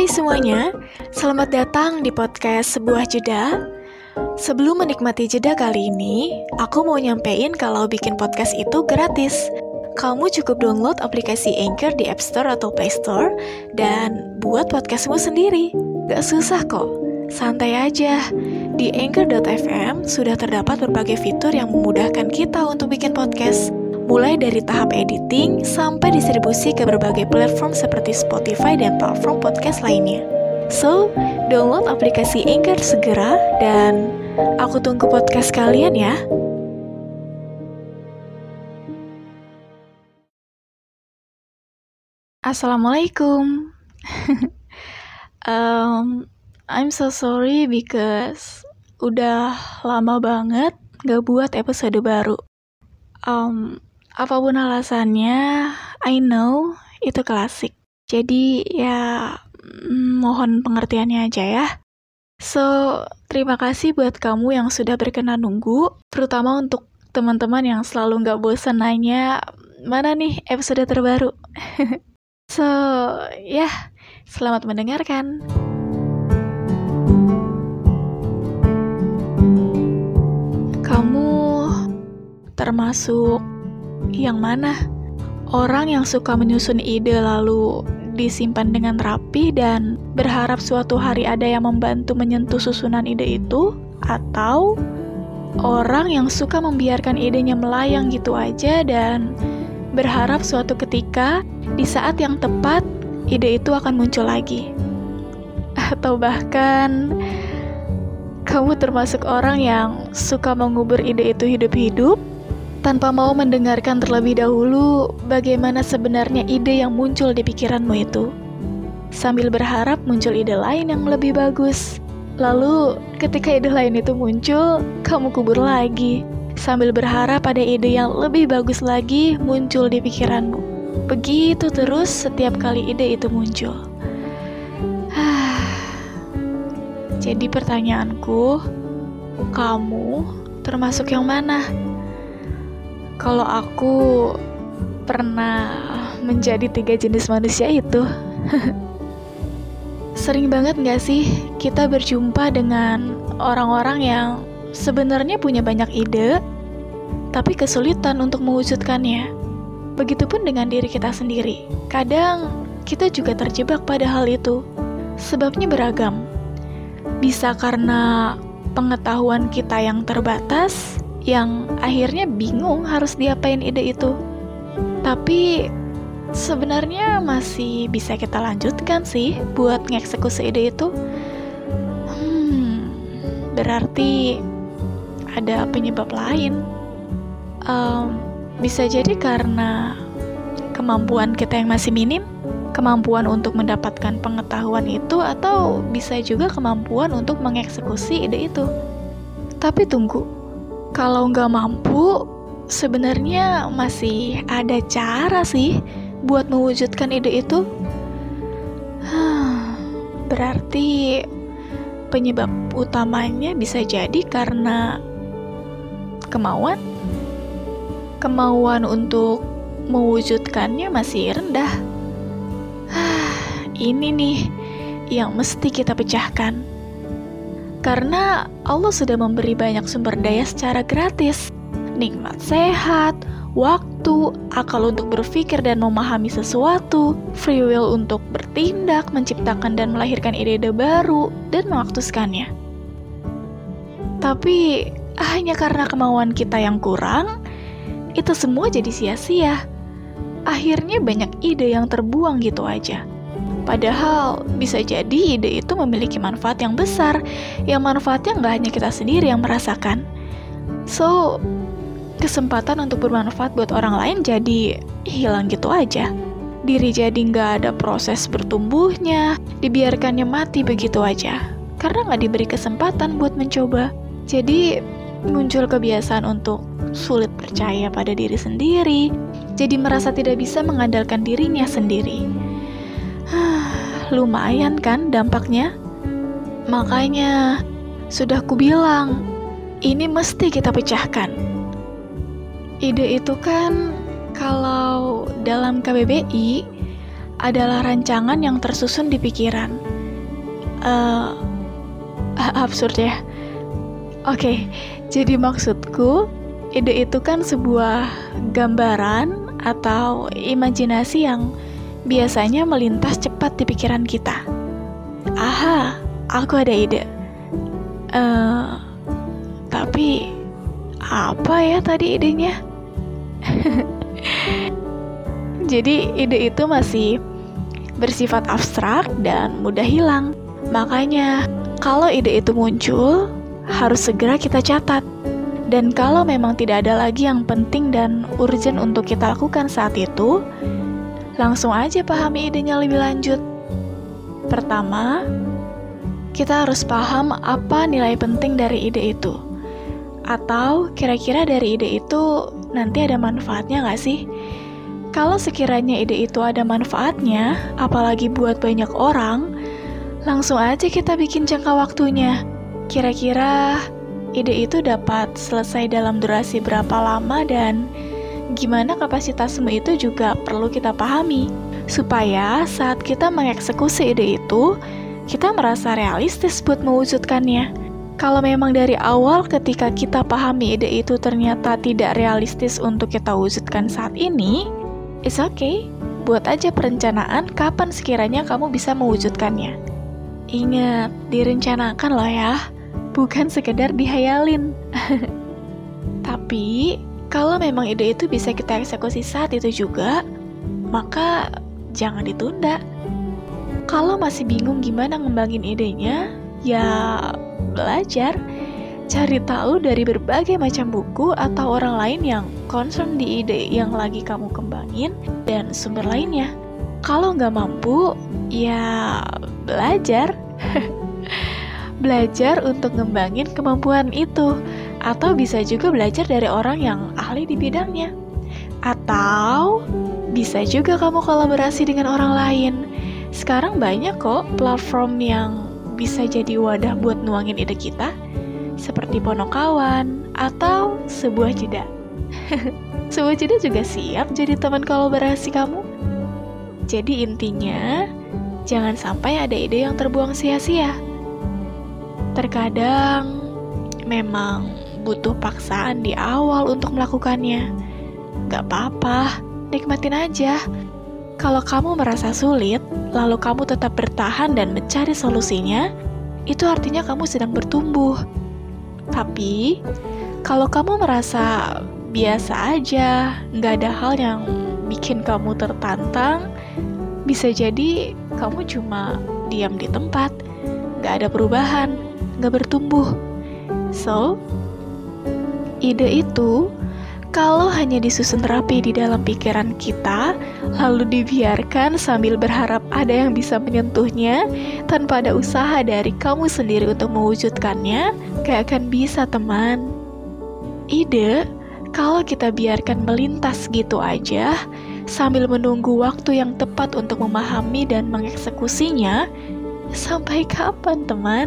Hai semuanya, selamat datang di podcast Sebuah Jeda. Sebelum menikmati jeda kali ini, aku mau nyampein kalau bikin podcast itu gratis. Kamu cukup download aplikasi Anchor di App Store atau Play Store dan buat podcastmu sendiri. Gak susah kok, santai aja. Di Anchor.fm sudah terdapat berbagai fitur yang memudahkan kita untuk bikin podcast mulai dari tahap editing sampai distribusi ke berbagai platform seperti Spotify dan platform podcast lainnya. So, download aplikasi Anchor segera dan aku tunggu podcast kalian ya. Assalamualaikum. um, I'm so sorry because udah lama banget gak buat episode baru. Um, Apa pun alasannya, I know itu klasik. Jadi ya mm, mohon pengertiannya aja ya. So, terima kasih buat kamu yang sudah berkenan nunggu, terutama untuk teman-teman yang selalu nggak bosan nanya, mana nih episode terbaru? so, ya, yeah, selamat mendengarkan. Kamu termasuk yang mana? Orang yang suka menyusun ide lalu disimpan dengan rapi dan berharap suatu hari ada yang membantu menyentuh susunan ide itu, atau orang yang suka membiarkan idenya melayang gitu aja dan berharap suatu ketika di saat yang tepat ide itu akan muncul lagi. Atau bahkan kamu termasuk orang yang suka mengubur ide itu hidup-hidup tanpa mau mendengarkan terlebih dahulu bagaimana sebenarnya ide yang muncul di pikiranmu itu. Sambil berharap muncul ide lain yang lebih bagus. Lalu, ketika ide lain itu muncul, kamu kubur lagi. Sambil berharap ada ide yang lebih bagus lagi muncul di pikiranmu. Begitu terus setiap kali ide itu muncul. Jadi pertanyaanku, kamu termasuk yang mana? Kalau aku pernah menjadi tiga jenis manusia itu. Sering banget gak sih kita berjumpa dengan orang-orang yang sebenarnya punya banyak ide, tapi kesulitan untuk mewujudkannya. Begitupun dengan diri kita sendiri. Kadang kita juga terjebak pada hal itu. Sebabnya beragam. Bisa karena pengetahuan kita yang terbatas, yang akhirnya bingung harus diapain ide itu. Tapi sebenarnya masih bisa kita lanjutkan sih buat ngeksekusi ide itu. Hmm, berarti ada penyebab lain. Um, bisa jadi karena kemampuan kita yang masih minim, kemampuan untuk mendapatkan pengetahuan itu, atau bisa juga kemampuan untuk mengeksekusi ide itu. Tapi tunggu, kalau nggak mampu, sebenarnya masih ada cara sih buat mewujudkan ide itu. Berarti penyebab utamanya bisa jadi karena kemauan. Kemauan untuk mewujudkannya masih rendah. Ini nih yang mesti kita pecahkan. Karena Allah sudah memberi banyak sumber daya secara gratis. Nikmat sehat, waktu, akal untuk berpikir dan memahami sesuatu, free will untuk bertindak, menciptakan dan melahirkan ide-ide baru, dan mewaktuskannya. Tapi hanya karena kemauan kita yang kurang, itu semua jadi sia-sia. Akhirnya banyak ide yang terbuang gitu aja. Padahal bisa jadi ide itu memiliki manfaat yang besar, yang manfaatnya nggak hanya kita sendiri yang merasakan. So, kesempatan untuk bermanfaat buat orang lain jadi hilang gitu aja. Diri jadi nggak ada proses bertumbuhnya, dibiarkannya mati begitu aja. Karena nggak diberi kesempatan buat mencoba. Jadi, muncul kebiasaan untuk sulit percaya pada diri sendiri, jadi merasa tidak bisa mengandalkan dirinya sendiri lumayan kan dampaknya? Makanya, sudah kubilang, ini mesti kita pecahkan. Ide itu kan kalau dalam KBBI adalah rancangan yang tersusun di pikiran. Uh, absurd ya. Oke, okay, jadi maksudku, ide itu kan sebuah gambaran atau imajinasi yang biasanya melintas cepat di pikiran kita. Aha, aku ada ide. Uh, tapi apa ya tadi idenya? Jadi ide itu masih bersifat abstrak dan mudah hilang. Makanya, kalau ide itu muncul, harus segera kita catat. Dan kalau memang tidak ada lagi yang penting dan urgent untuk kita lakukan saat itu, langsung aja pahami idenya lebih lanjut. Pertama, kita harus paham apa nilai penting dari ide itu. Atau kira-kira dari ide itu nanti ada manfaatnya nggak sih? Kalau sekiranya ide itu ada manfaatnya, apalagi buat banyak orang, langsung aja kita bikin jangka waktunya. Kira-kira ide itu dapat selesai dalam durasi berapa lama dan gimana kapasitasmu itu juga perlu kita pahami. Supaya saat kita mengeksekusi ide itu, kita merasa realistis buat mewujudkannya. Kalau memang dari awal ketika kita pahami ide itu ternyata tidak realistis untuk kita wujudkan saat ini, It's okay, buat aja perencanaan kapan sekiranya kamu bisa mewujudkannya. Ingat, direncanakan loh ya, bukan sekedar dihayalin. Tapi, kalau memang ide itu bisa kita eksekusi saat itu juga, maka jangan ditunda. Kalau masih bingung gimana ngembangin idenya, ya belajar cari tahu dari berbagai macam buku atau orang lain yang concern di ide yang lagi kamu kembangin dan sumber lainnya. Kalau nggak mampu, ya belajar. belajar untuk ngembangin kemampuan itu. Atau bisa juga belajar dari orang yang ahli di bidangnya. Atau bisa juga kamu kolaborasi dengan orang lain. Sekarang banyak kok platform yang bisa jadi wadah buat nuangin ide kita seperti ponokawan atau sebuah jeda. sebuah jeda juga siap jadi teman kolaborasi kamu. Jadi intinya, jangan sampai ada ide yang terbuang sia-sia. Terkadang memang butuh paksaan di awal untuk melakukannya. Gak apa-apa, nikmatin aja. Kalau kamu merasa sulit, lalu kamu tetap bertahan dan mencari solusinya, itu artinya kamu sedang bertumbuh. Tapi, kalau kamu merasa biasa aja, nggak ada hal yang bikin kamu tertantang, bisa jadi kamu cuma diam di tempat, nggak ada perubahan, nggak bertumbuh. So, ide itu kalau hanya disusun rapi di dalam pikiran kita, lalu dibiarkan sambil berharap ada yang bisa menyentuhnya, tanpa ada usaha dari kamu sendiri untuk mewujudkannya, gak akan bisa teman. Ide, kalau kita biarkan melintas gitu aja, sambil menunggu waktu yang tepat untuk memahami dan mengeksekusinya, sampai kapan teman?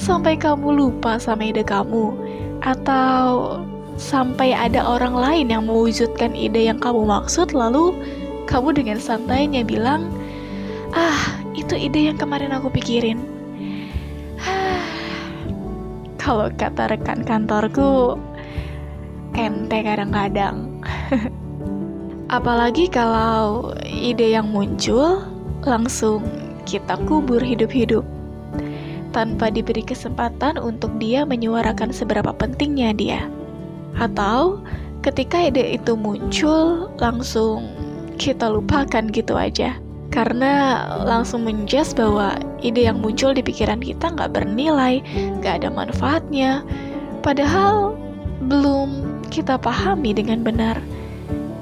Sampai kamu lupa sama ide kamu? Atau sampai ada orang lain yang mewujudkan ide yang kamu maksud, lalu kamu dengan santainya bilang, "Ah, itu ide yang kemarin aku pikirin." Kalau kata rekan kantorku, ente kadang-kadang. Apalagi kalau ide yang muncul langsung kita kubur hidup-hidup tanpa diberi kesempatan untuk dia menyuarakan seberapa pentingnya dia. Atau ketika ide itu muncul, langsung kita lupakan gitu aja. Karena langsung menjas bahwa ide yang muncul di pikiran kita nggak bernilai, nggak ada manfaatnya. Padahal belum kita pahami dengan benar.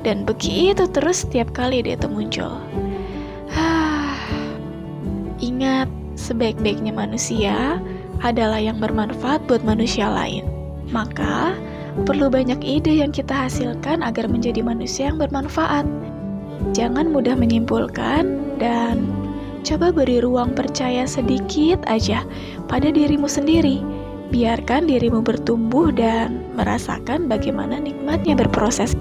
Dan begitu terus setiap kali ide itu muncul. Ingat, sebaik-baiknya manusia adalah yang bermanfaat buat manusia lain. Maka, Perlu banyak ide yang kita hasilkan agar menjadi manusia yang bermanfaat. Jangan mudah menyimpulkan dan coba beri ruang percaya sedikit aja pada dirimu sendiri. Biarkan dirimu bertumbuh dan merasakan bagaimana nikmatnya berproses.